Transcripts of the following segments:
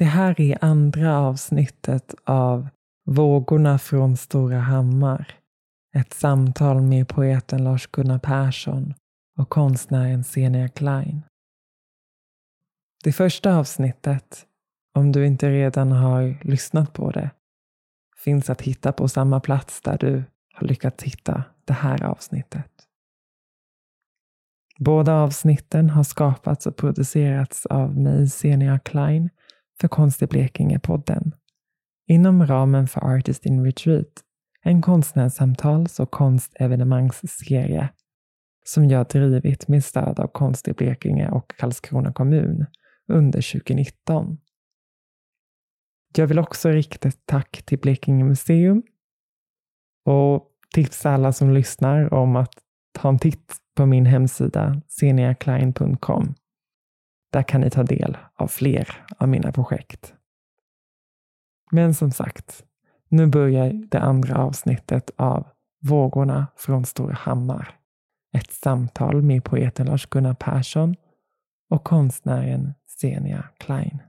Det här är andra avsnittet av Vågorna från Stora Hammar. Ett samtal med poeten Lars-Gunnar Persson och konstnären Senia Klein. Det första avsnittet, om du inte redan har lyssnat på det, finns att hitta på samma plats där du har lyckats hitta det här avsnittet. Båda avsnitten har skapats och producerats av mig, Senia Klein, för Konst i Blekinge-podden. Inom ramen för Artist in Retreat, en konstnärssamtals och konstevenemangsserie som jag drivit med stöd av Konst i Blekinge och Karlskrona kommun under 2019. Jag vill också rikta ett tack till Blekinge museum och tipsa alla som lyssnar om att ta en titt på min hemsida seniaklein.com. Där kan ni ta del av fler av mina projekt. Men som sagt, nu börjar det andra avsnittet av Vågorna från Stora Hammar. Ett samtal med poeten Lars-Gunnar Persson och konstnären Senia Klein.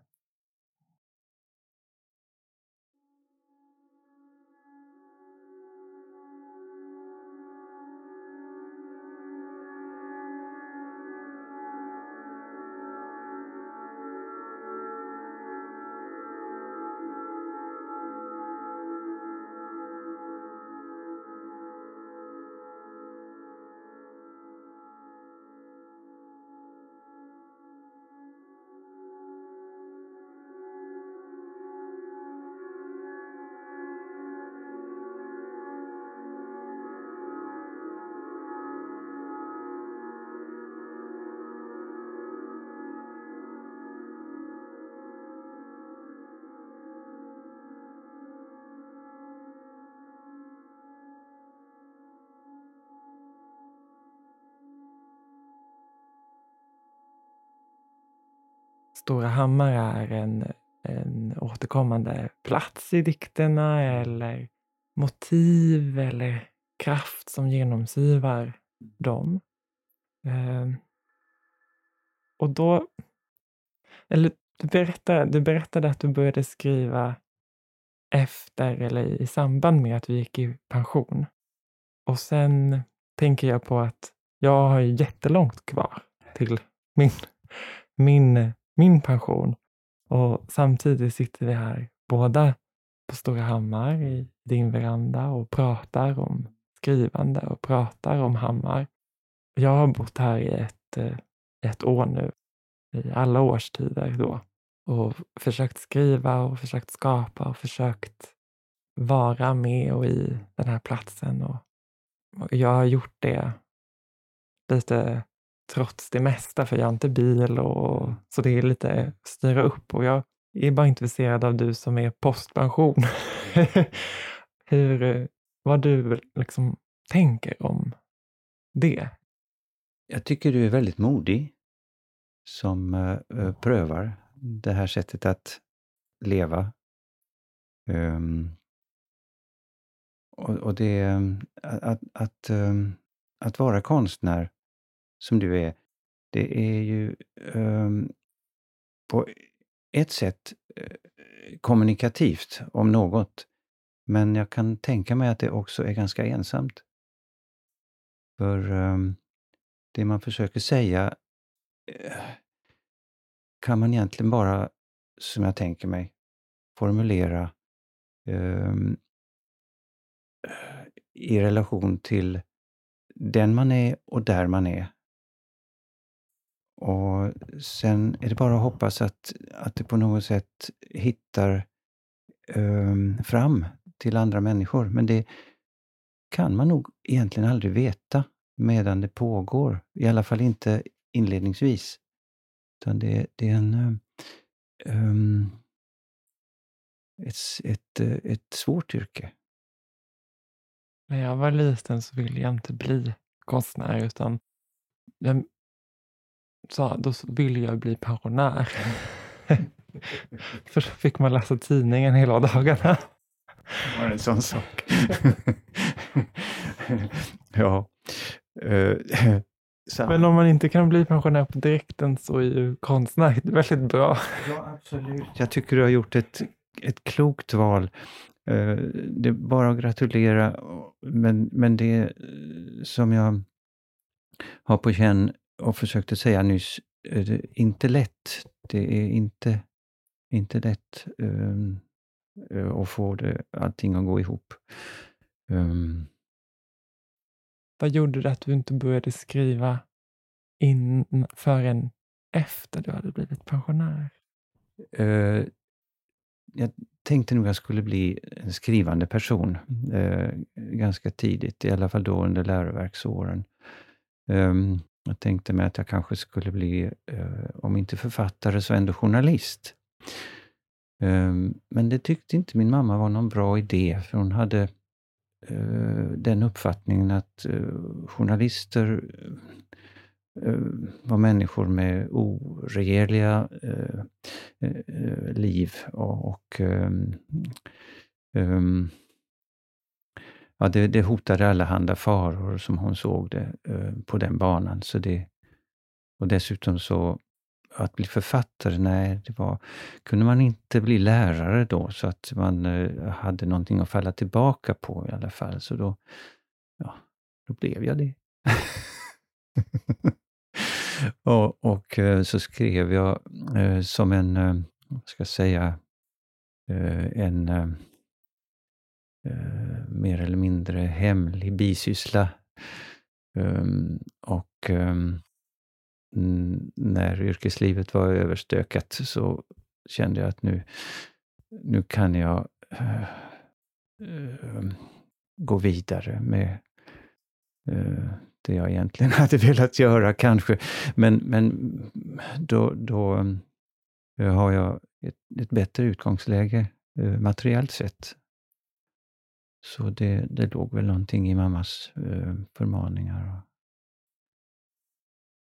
Stora Hammar är en, en återkommande plats i dikterna eller motiv eller kraft som genomsyrar dem. Eh, och då... Eller du berättade, du berättade att du började skriva efter eller i samband med att du gick i pension. Och sen tänker jag på att jag har jättelångt kvar till min, min min pension. Och samtidigt sitter vi här båda på Stora Hammar i din veranda och pratar om skrivande och pratar om Hammar. Jag har bott här i ett, eh, ett år nu, i alla årstider då, och försökt skriva och försökt skapa och försökt vara med och i den här platsen. Och jag har gjort det lite trots det mesta, för jag har inte bil och så det är lite styra upp och jag är bara intresserad av du som är postpension. Hur, vad du liksom tänker om det. Jag tycker du är väldigt modig som uh, prövar det här sättet att leva. Um, och, och, det, eh, att, att, um, att vara konstnär som du är, det är ju um, på ett sätt uh, kommunikativt om något. Men jag kan tänka mig att det också är ganska ensamt. För um, det man försöker säga uh, kan man egentligen bara, som jag tänker mig, formulera um, i relation till den man är och där man är. Och sen är det bara att hoppas att, att det på något sätt hittar um, fram till andra människor. Men det kan man nog egentligen aldrig veta medan det pågår. I alla fall inte inledningsvis. Utan det, det är en, um, ett, ett, ett svårt yrke. När jag var liten så ville jag inte bli konstnär utan jag sa, då ville jag bli pensionär. För då fick man läsa tidningen hela dagarna. Var det en sån sak? ja. Uh, Så, Men om man inte kan bli pensionär på direkten så är ju konstnär väldigt bra. Ja, absolut. Jag tycker du har gjort ett, ett klokt val. Eh, Det är bara att gratulera. Men, men det eh, som jag har på känn och försökte säga nyss, är det inte lätt. Det är inte, inte lätt um, att få det, allting att gå ihop. Um, Vad gjorde det att du inte började skriva in förrän efter du hade blivit pensionär? Eh, jag tänkte nog att jag skulle bli en skrivande person eh, ganska tidigt, i alla fall då under läroverksåren. Um, jag tänkte mig att jag kanske skulle bli, eh, om inte författare, så ändå journalist. Ehm, men det tyckte inte min mamma var någon bra idé, för hon hade eh, den uppfattningen att eh, journalister eh, eh var människor med oregerliga eh, eh, liv och, och ehm, ehm, ja, det, det hotade allehanda faror som hon såg det eh, på den banan. Så det, och dessutom så att bli författare, nej, det var, kunde man inte bli lärare då så att man eh, hade någonting att falla tillbaka på i alla fall. Så då, ja, då blev jag det. och, och eh, så skrev jag som en, vad ska jag säga, en eh, mer eller mindre hemlig bisyssla. Um, och um, när yrkeslivet var överstökat så kände jag att nu, nu kan jag uh, uh, gå vidare med uh, det jag egentligen hade velat göra kanske. Men, men då, då eh, har jag ett, ett bättre utgångsläge materiellt sett så det, det låg väl någonting i mammas eh, förmaningar. Och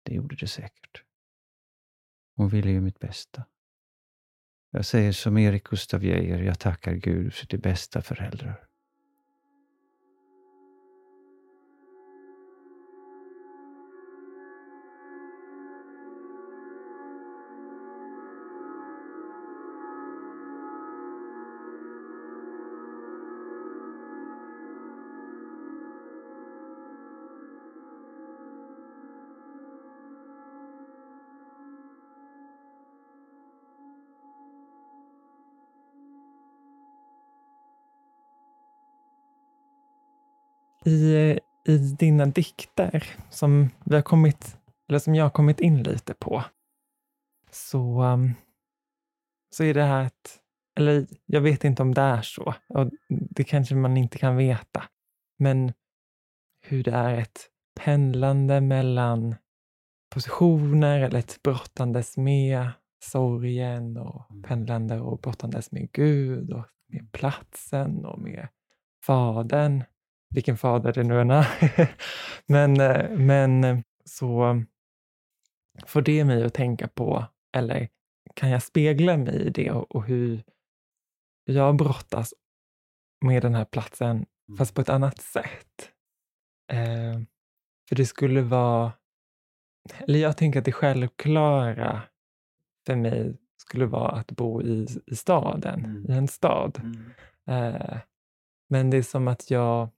det gjorde det säkert. Hon ville ju mitt bästa. Jag säger som Erik Gustaf Geijer, jag tackar Gud för de bästa föräldrar. I, I dina dikter, som, vi har kommit, eller som jag har kommit in lite på, så, um, så är det här att, eller jag vet inte om det är så, och det kanske man inte kan veta, men hur det är ett pendlande mellan positioner eller ett brottandes med sorgen och pendlande och brottandes med Gud och med platsen och med Fadern vilken fader det nu än är. men, eh, men så får det mig att tänka på, eller kan jag spegla mig i det och, och hur jag brottas med den här platsen, mm. fast på ett annat sätt. Eh, för det skulle vara, eller jag tänker att det självklara för mig skulle vara att bo i, i staden, mm. i en stad. Mm. Eh, men det är som att jag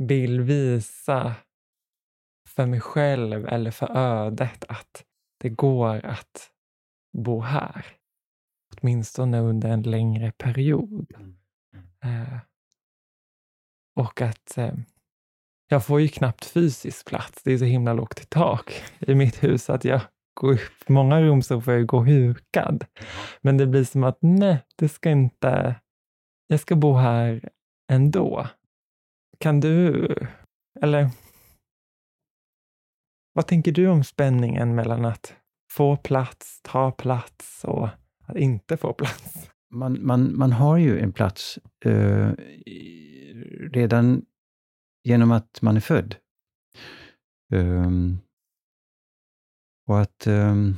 vill visa för mig själv eller för ödet att det går att bo här. Åtminstone under en längre period. Mm, mm. Eh, och att eh, jag får ju knappt fysisk plats. Det är så himla lågt i tak i mitt hus att jag går upp många rum så får jag gå hukad. Men det blir som att nej, det ska inte... Jag ska bo här ändå. Kan du, eller vad tänker du om spänningen mellan att få plats, ta plats och att inte få plats? Man, man, man har ju en plats eh, redan genom att man är född. Um, och att, um,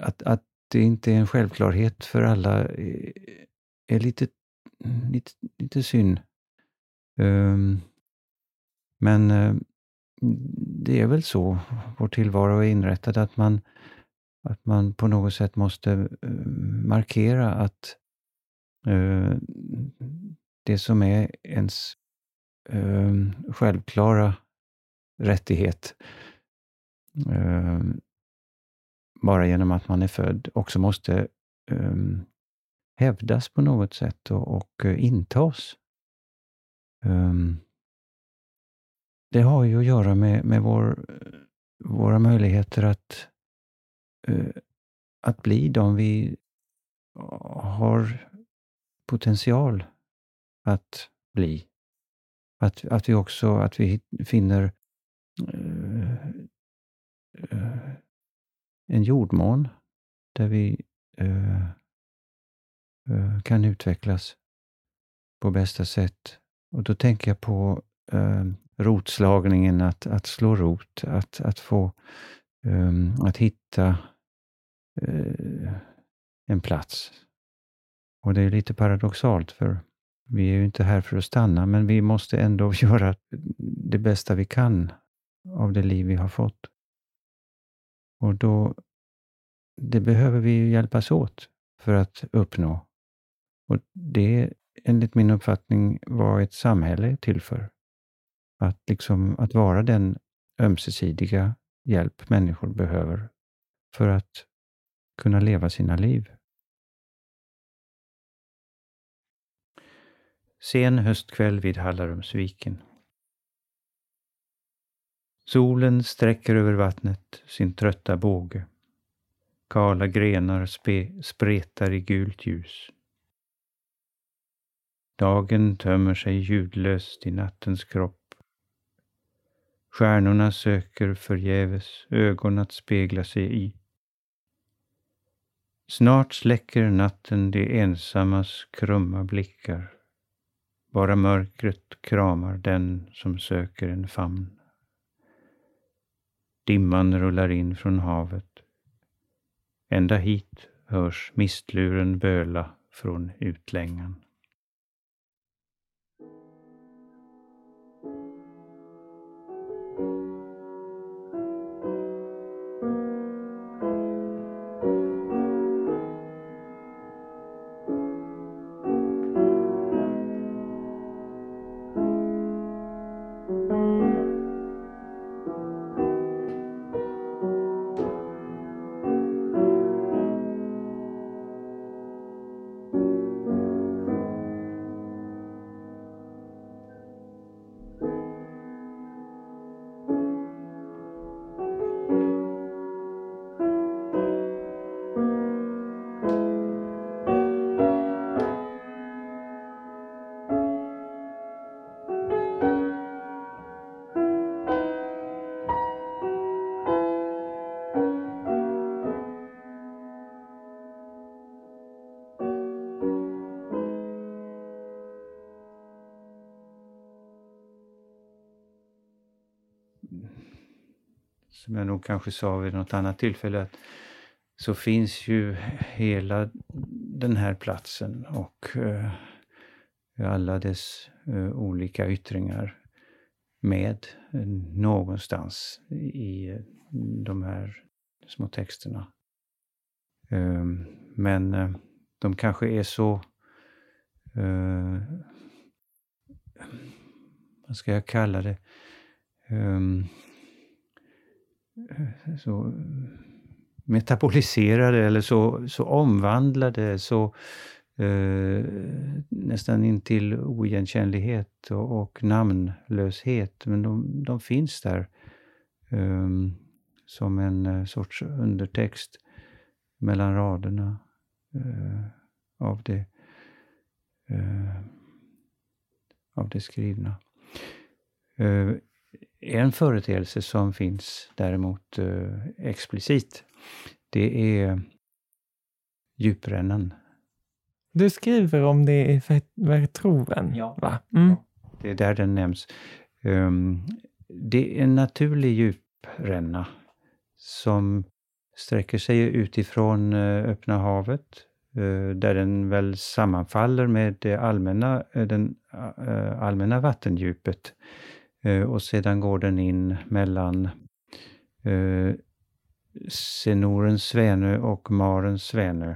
att, att det inte är en självklarhet för alla är, är lite, lite, lite synd. Um, men uh, det är väl så vår tillvaro är inrättad, att man, att man på något sätt måste uh, markera att uh, det som är ens uh, självklara rättighet ehm, bara genom att man är född också måste um, hävdas på något sätt och, och uh, intas. Um, det har ju att göra med, med vår, våra möjligheter att, uh, att bli de vi har potential att bli. Att, att vi också att vi finner uh, en jordmån där vi kan utvecklas på bästa sätt. Och då tänker jag på eh, rotslagningen, att, att slå rot, att, att få um, att hitta eh, en plats. Och det är lite paradoxalt, för vi är ju inte här för att stanna, men vi måste ändå göra det bästa vi kan av det liv vi har fått. Och då, det behöver vi ju hjälpas åt för att uppnå. Och det enligt min uppfattning vad ett samhälle är till för. Att, liksom, att vara den ömsesidiga hjälp människor behöver för att kunna leva sina liv. Sen höstkväll vid Hallarumsviken. Solen sträcker över vattnet sin trötta båge. Kala grenar spe, spretar i gult ljus. Dagen tömmer sig ljudlöst i nattens kropp. Stjärnorna söker förgäves ögon att spegla sig i. Snart släcker natten de ensammas krumma blickar. Bara mörkret kramar den som söker en famn. Dimman rullar in från havet. Ända hit hörs mistluren böla från utlängan. Som jag nog kanske sa vid något annat tillfälle, att så finns ju hela den här platsen och eh, alla dess eh, olika yttringar med eh, någonstans i eh, de här små texterna. Ehm, men eh, de kanske är så eh, vad ska jag kalla det? Um, så metaboliserade eller så, så omvandlade, så eh, nästan intill oigenkännlighet och, och namnlöshet. Men de, de finns där eh, som en eh, sorts undertext mellan raderna eh, av, det, eh, av det skrivna. Eh, Eh, en företeelse som finns däremot eh, explicit, det är djuprännan. Du skriver om det i Vertroven, ja. va? Mm. Ja, det är där den nämns. Um, det är en naturlig djupränna som sträcker sig utifrån uh, öppna havet, uh, där den väl sammanfaller med det allmänna, den allmänna vattendjupet Eh, Eh, och sedan går den in mellan eh, Senorens Svänö och Marens Svänö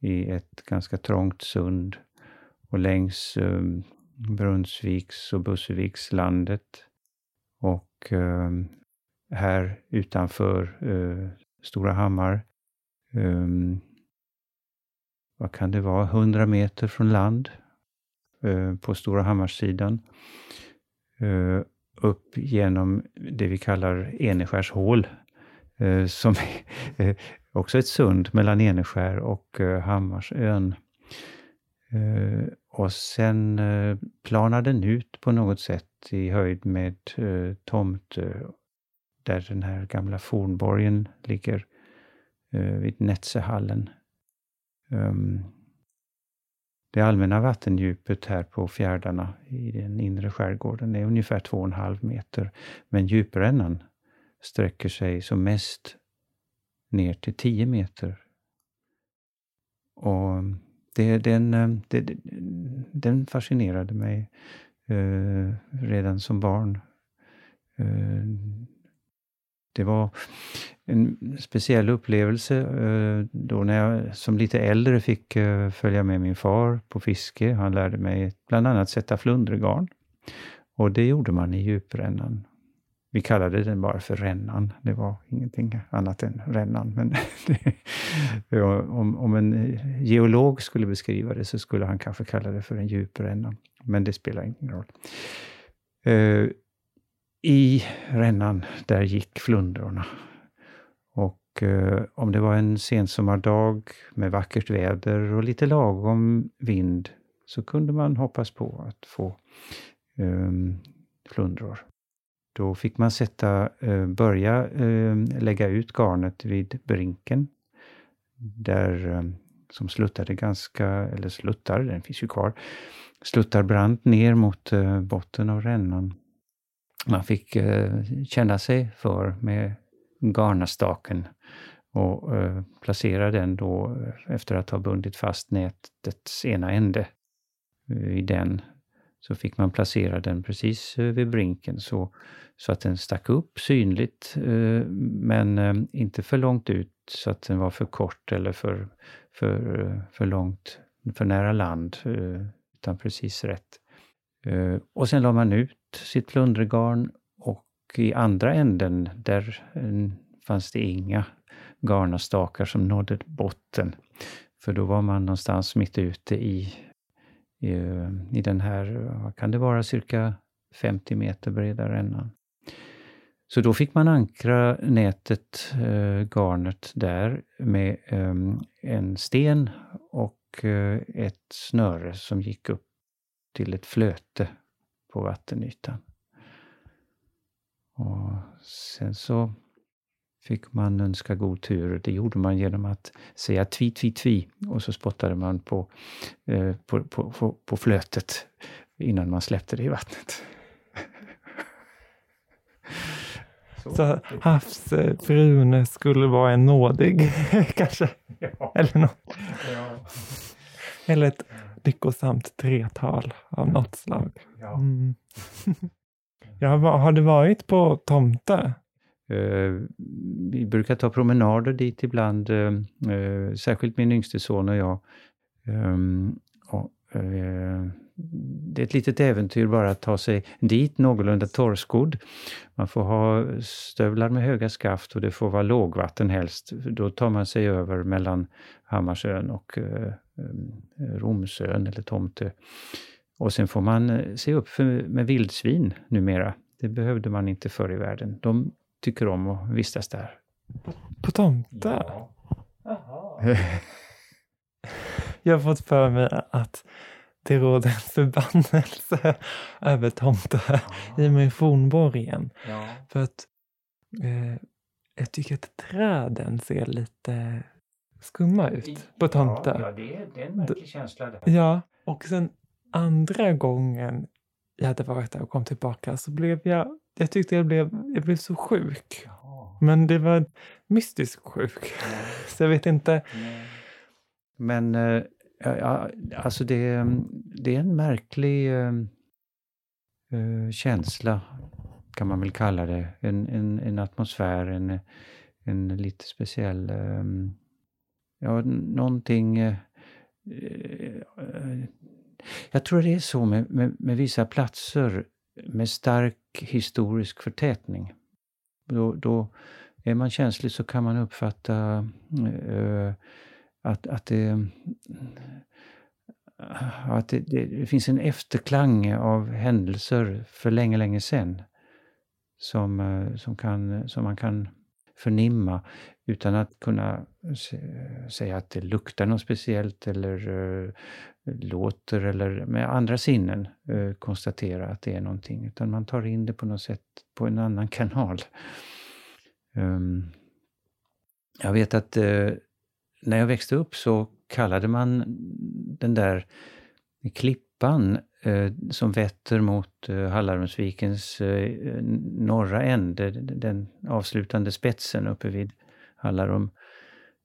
i ett ganska trångt sund och längs eh, Brunnsviks och Bussevikslandet. Och eh, här utanför eh, Stora Hammar, eh, vad kan det vara, 100 meter från land eh, på Stora Hammarsidan. Eh, upp genom det vi kallar Eneskärshål, eh, som är eh, också ett sund mellan Eneskär och eh, Hammarsön. Och sen planar den ut på något sätt i höjd med Tomtö, där den här gamla fornborgen ligger vid Netzehallen. Ehm, det allmänna vattendjupet här på fjärdarna i den inre skärgården är ungefär 2,5 meter. Men djuprännan sträcker sig som mest ner till 10 meter. Och det, den, eh, det, den fascinerade mig eh, redan som barn. Eh, det var en speciell upplevelse eh, då när jag som lite äldre fick eh, följa med min far på fiske. Han lärde mig bland annat sätta flundregarn. Och det gjorde man i djuprännan. Vi kallade den bara för rännan. Det var ingenting annat än rännan. Men det, om, om, en geolog skulle beskriva det så skulle han kanske kalla det för en djupränna. Men det spelar ingen roll. Eh, I rännan, där gick flundrorna Eh, om det var en sensommardag med vackert väder och lite lagom vind så kunde man hoppas på att få ehm, um, flundror. Då fick man sätta, eh, börja ehm, lägga ut garnet vid brinken, där, ehm, som sluttade ganska, eller sluttar, den finns ju kvar, sluttar brant ner mot eh, botten av rännan. Man fick känna sig för med garnastaken och eh, placera den då eh, efter att ha bundit fast nätets ena ände eh, i den. Så fick man placera den precis eh, vid brinken så, så att den stack upp synligt men inte för långt ut så att den var för kort eller för, för, för långt, för nära land, utan precis rätt. Och sen la man ut sitt plundregarn och i andra änden, där eh, fanns det inga garnastakar som nådde botten. För då var man någonstans mitt ute i, i, eh, i den här, vad kan det vara, cirka 50 meter breda rännan. Så då fick man ankra nätet, eh, garnet där med eh, en sten och eh, ett snöre som gick upp till ett flöte på vattenytan. Och sen så fick man önska god tur. Det gjorde man genom att säga tvi, tvi, tvi och så spottade man på, eh, på, på, på, på flötet innan man släppte det i vattnet. Så, så havsfrun skulle vara en nådig, kanske? Ja. Eller något. Ja. Eller ett lyckosamt tretal av något slag. Ja. Mm. Jag har du varit på Tomte? Uh, vi brukar ta promenader dit ibland, uh, uh, särskilt min yngste son och jag. Ehm, det är ett litet äventyr bara att ta sig dit någorlunda torrskodd. Man får ha stövlar med höga skaft och det får vara lågvatten helst. Då tar man sig över mellan Hammarsön och Romsön eller Tomtö. Och sen får man se upp för, med vildsvin numera. Det behövde man inte förr i världen. De tycker om att vistas där. På tomta? Ja. Jag har fått för mig att det råder en förbannelse över tomta ja. i med fornborgen. Ja. För att eh, jag tycker att träden ser lite skumma ut på tomta. Ja, det, är, det är en märklig känsla. Där. Ja, och sen andra gången jag hade varit där och kom tillbaka så blev jag jag tyckte jag blev, jag blev så sjuk. Men det var mystisk sjuk. Så jag vet inte. Men äh, ja, alltså det, det är en märklig äh, eh, känsla, kan man väl kalla det. En, en, en atmosfär, en, en lite speciell... Eh, ja, någonting... Jag tror det är så med, med, med, vissa platser med stark historisk förtätning. Då, då är man känslig så kan man uppfatta uh, att, att det att det, det, det, finns en efterklang av händelser för länge, länge sedan som, eh, som, kan, som man kan förnimma utan att kunna säga att det luktar något speciellt eller uh, låter eller med andra sinnen eh, konstatera att det är någonting. Utan man tar in det på något sätt på en annan kanal. Um, jag vet att eh, när jag växte upp så kallade man den där klippan eh, som vetter mot eh, Hallarumsvikens eh, norra ände, den avslutande spetsen uppe vid Hallarum,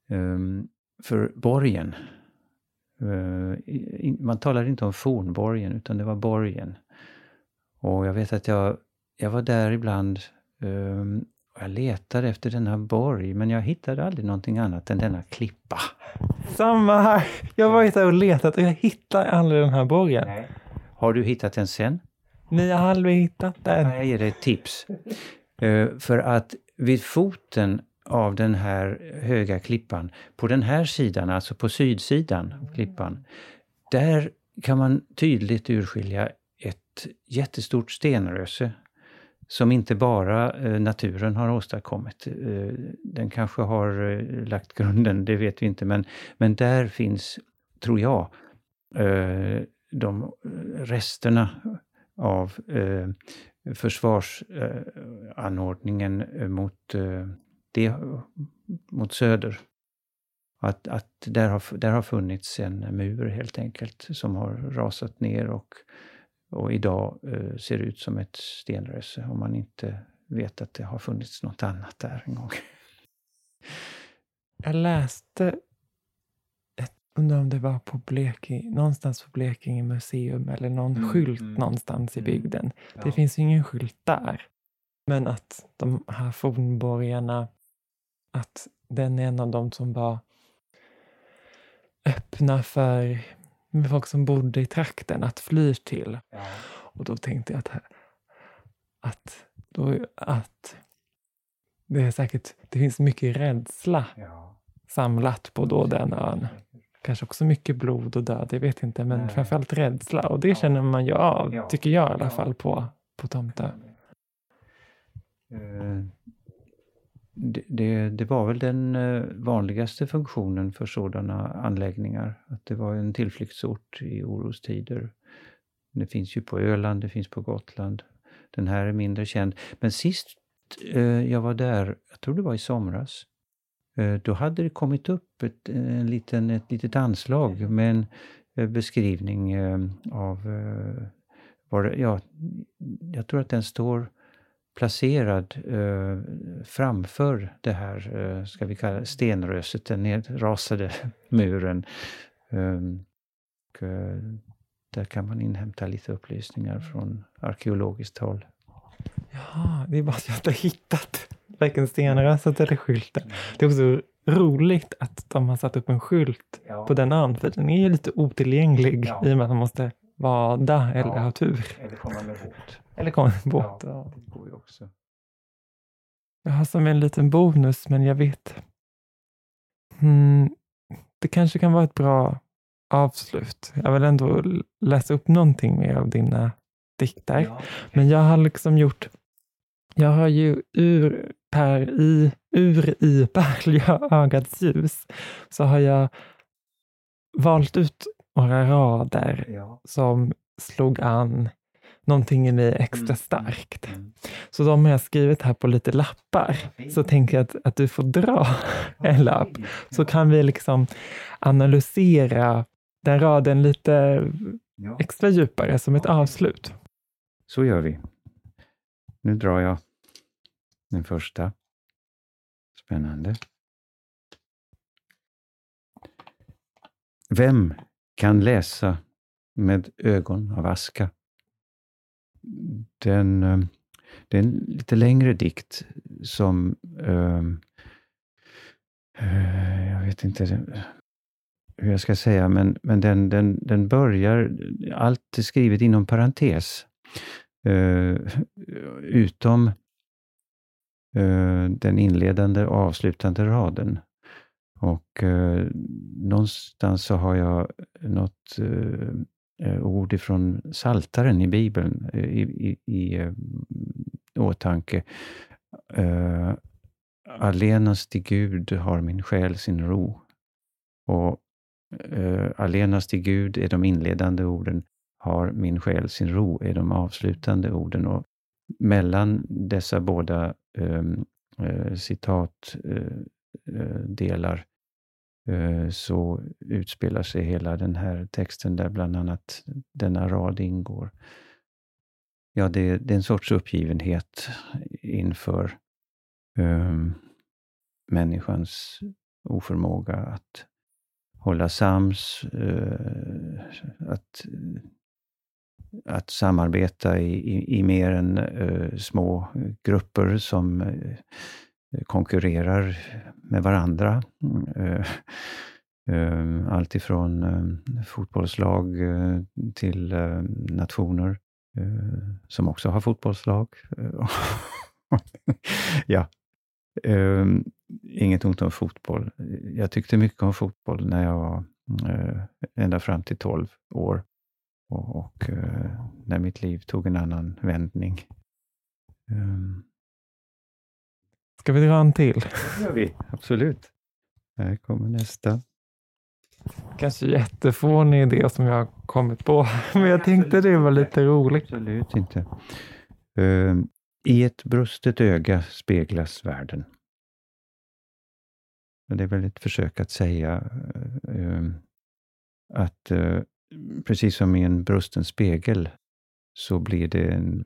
ehm, för borgen. Eh, man talar inte om fornborgen utan det var borgen. Och jag vet att jag, jag var där ibland ehm, jag letade efter denna borg, men jag hittade aldrig någonting annat än denna klippa. Samma här! Jag har varit där och letat och jag hittar aldrig den här borgen. Nej. Har du hittat den sen? Nej, jag har aldrig hittat den. Jag ger dig ett tips. Uh, för att vid foten av den här höga klippan, på den här sidan, alltså på sydsidan av klippan, där kan man tydligt urskilja ett jättestort stenröse som inte bara eh, naturen har åstadkommit. Eh, den kanske har eh, lagt grunden, det vet vi inte, men, men där finns, tror jag, de resterna av försvarsanordningen mot, det, mot söder. Att, att där, har, där har funnits en mur helt enkelt som har rasat ner och och idag eh, ser ut som ett stenröse om man inte vet att det har funnits något annat där en gång. Jag läste, ett, undrar om det var på Blekinge, någonstans på Blekinge museum eller någon mm, skylt mm, någonstans i mm. bygden. Ja. Det finns ingen skylt där. Men att de här fornborgarna, att den är en av dem som var öppna för folk som bodde i trakten att fly till. Ja. Och då tänkte jag att, att, då, att det är säkert, det finns mycket rädsla ja. samlat på då den ön. Kanske också mycket blod och död, jag vet inte, men Nej. framförallt rädsla. Och det ja. känner man ju av, tycker jag i alla fall, på, på Tomtö. Uh, det, det, var väl den eh, vanligaste funktionen för sådana anläggningar. Att det var en tillflyktsort i orostider. Det finns ju på Öland, det finns på Gotland. Den här är mindre känd. Men sist eh, jag var där, jag tror det var i somras, eh, då hade det kommit upp ett, en liten, ett litet anslag med en beskrivning av... Var, ja, jag tror att den står placerad eh, framför det här, eh, ska vi kalla stenröset, den nedrasade muren. Um, och, eh, där kan man inhämta lite upplysningar från arkeologiskt håll. Ja, det är bara att jag inte hittat varken stenröset eller skylten. Det är också roligt att de har satt upp en skylt ja. på den ön, för den är ju lite otillgänglig ja. i och med att man måste vada eller ja. ha tur. Eller komma med. Eller komma med båt. Ja, det går ju också. Jag har som en liten bonus, men jag vet. Mm, det kanske kan vara ett bra avslut. Jag vill ändå läsa upp någonting mer av dina dikter. Ja. Men jag har liksom gjort, jag har ju ur, per i, ur i Pärlja ögats ljus, så har jag valt ut några rader ja. som slog an någonting i mig extra mm. starkt. Mm. Så de har jag skrivit här på lite lappar. Så tänker jag att, att du får dra en lapp, så kan vi liksom analysera den raden lite extra djupare som ett avslut. Så gör vi. Nu drar jag den första. Spännande. Vem kan läsa med ögon av aska? Den, eh, det är en lite längre dikt som ehm, eh, jag vet inte hur jag ska säga, men, men den, den, den börjar, allt är skrivet inom parentes. Uh, utom uh, den inledande och avslutande raden. Och uh, någonstans så har jag något Eh, ord ifrån Saltaren i Bibeln eh, i, i, i eh, åtanke. Uh, Allenast i Gud har min själ sin ro. Och uh, allenast i Gud är de inledande orden, har min själ sin ro, är de avslutande orden. Och mellan dessa båda um, uh, citatdelar Eh, så utspelar sig hela den här texten där bland annat denna rad ingår. Ja, det, det är en sorts uppgivenhet inför um, människans oförmåga att hålla sams, uh, att, att samarbeta i, i, i mer än uh, små grupper som uh, Eh, konkurrerar med varandra. Eh, eh, allt ifrån fotbollslag till nationer som också har fotbollslag. ja. Inget ont om fotboll. Jag tyckte mycket om fotboll när jag var ända fram till 12 år och, och när mitt liv tog en annan vändning. Ehm, Ska vi dra en till? Det gör vi, absolut. Här kommer nästa. Kanske jättefånig idé som jag har kommit på, men jag tänkte det var lite roligt. Absolut inte. Uh, I ett brustet öga speglas världen. Det är väl ett försök att säga uh, att uh, precis som i en brusten spegel så blir det en,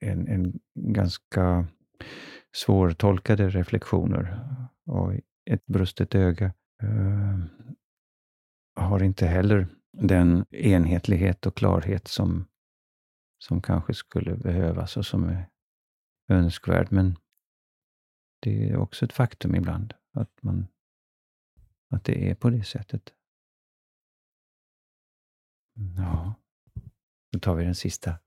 en, en ganska svårtolkade reflektioner. Och ett brustet öga uh, har inte heller den enhetlighet och klarhet som, som kanske skulle behövas och som är önskvärd. Men det är också ett faktum ibland att, man, att det är på det sättet. Ja, då tar vi den sista.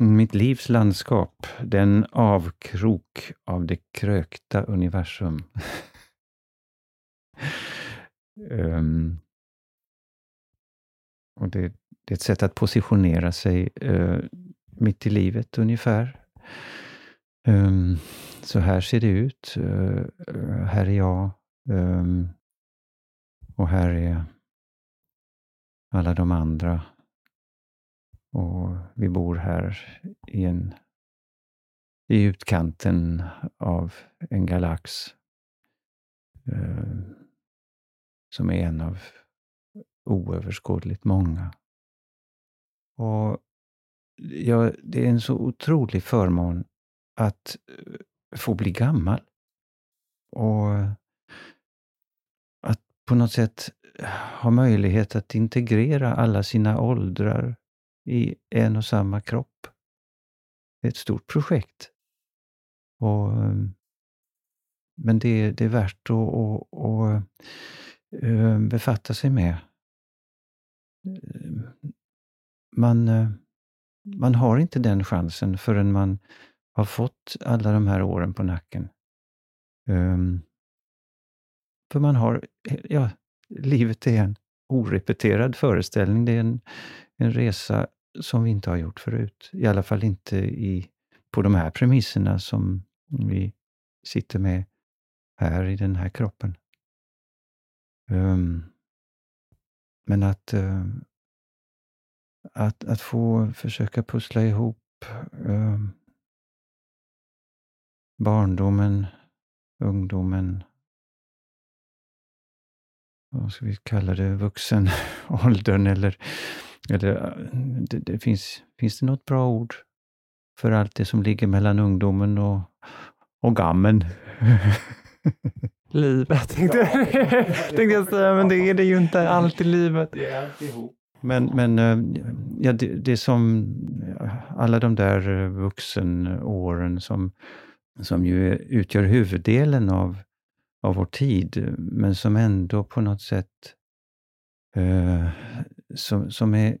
Mitt livs landskap, den avkrok av det krökta universum. um, och det, det, är ett sätt att positionera sig uh, mitt i livet ungefär. Um, så här ser det ut. Uh, här är jag. Um, och här är alla de andra och vi bor här i, en, i utkanten av en galax eh, som är en av oöverskådligt många. Och ja, Det är en så otrolig förmån att eh, få bli gammal. Och att på något sätt ha möjlighet att integrera alla sina åldrar i en och samma kropp. Det är ett stort projekt. Och, ehm, men det, det är värt att, att, att ehm, befatta sig med. Ehm, man, eh, man har inte den chansen förrän man har fått alla de här åren på nacken. För man har, ja, livet är en orepeterad föreställning. Det är en, en resa som vi inte har gjort förut. I alla fall inte i, på de här premisserna som vi sitter med här i den här kroppen. Um, men att, uh, att, att få försöka pussla ihop um, barndomen, ungdomen, vad ska vi kalla det, vuxenåldern eller eller, det, det, finns, finns det något bra ord för allt det som ligger mellan ungdomen och, och gammen? livet tänkte, tänkte jag säga, men det är det ju inte alltid livet. Det är alltihop. Men, men eh, ja, det, det är som alla de där eh, vuxenåren som, som ju utgör huvuddelen av, av vår tid, men som ändå på något sätt eh, som, som är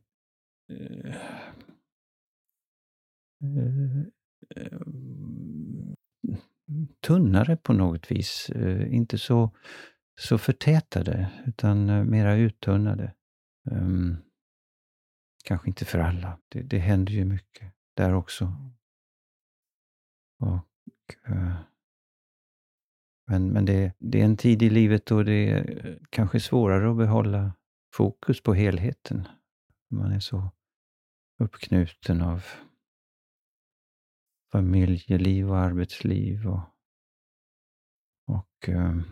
eh, eh, eh, tunnare på något vis. Eh, inte så, så förtätade, utan eh, mera uttunnade. Um, kanske inte för alla. Det, det händer ju mycket där också. Och, uh, men men det, det är en tid i livet då det är kanske svårare att behålla fokus på helheten. Man är så uppknuten av familjeliv och arbetsliv och, och um,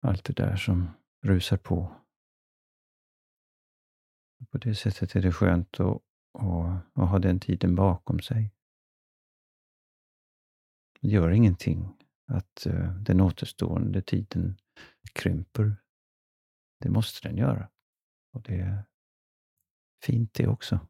allt det där som rusar på. På det sättet är det skönt att, att, att ha den tiden bakom sig. Det gör ingenting att uh, den återstående tiden krymper. Det måste den göra. Och det är fint det också.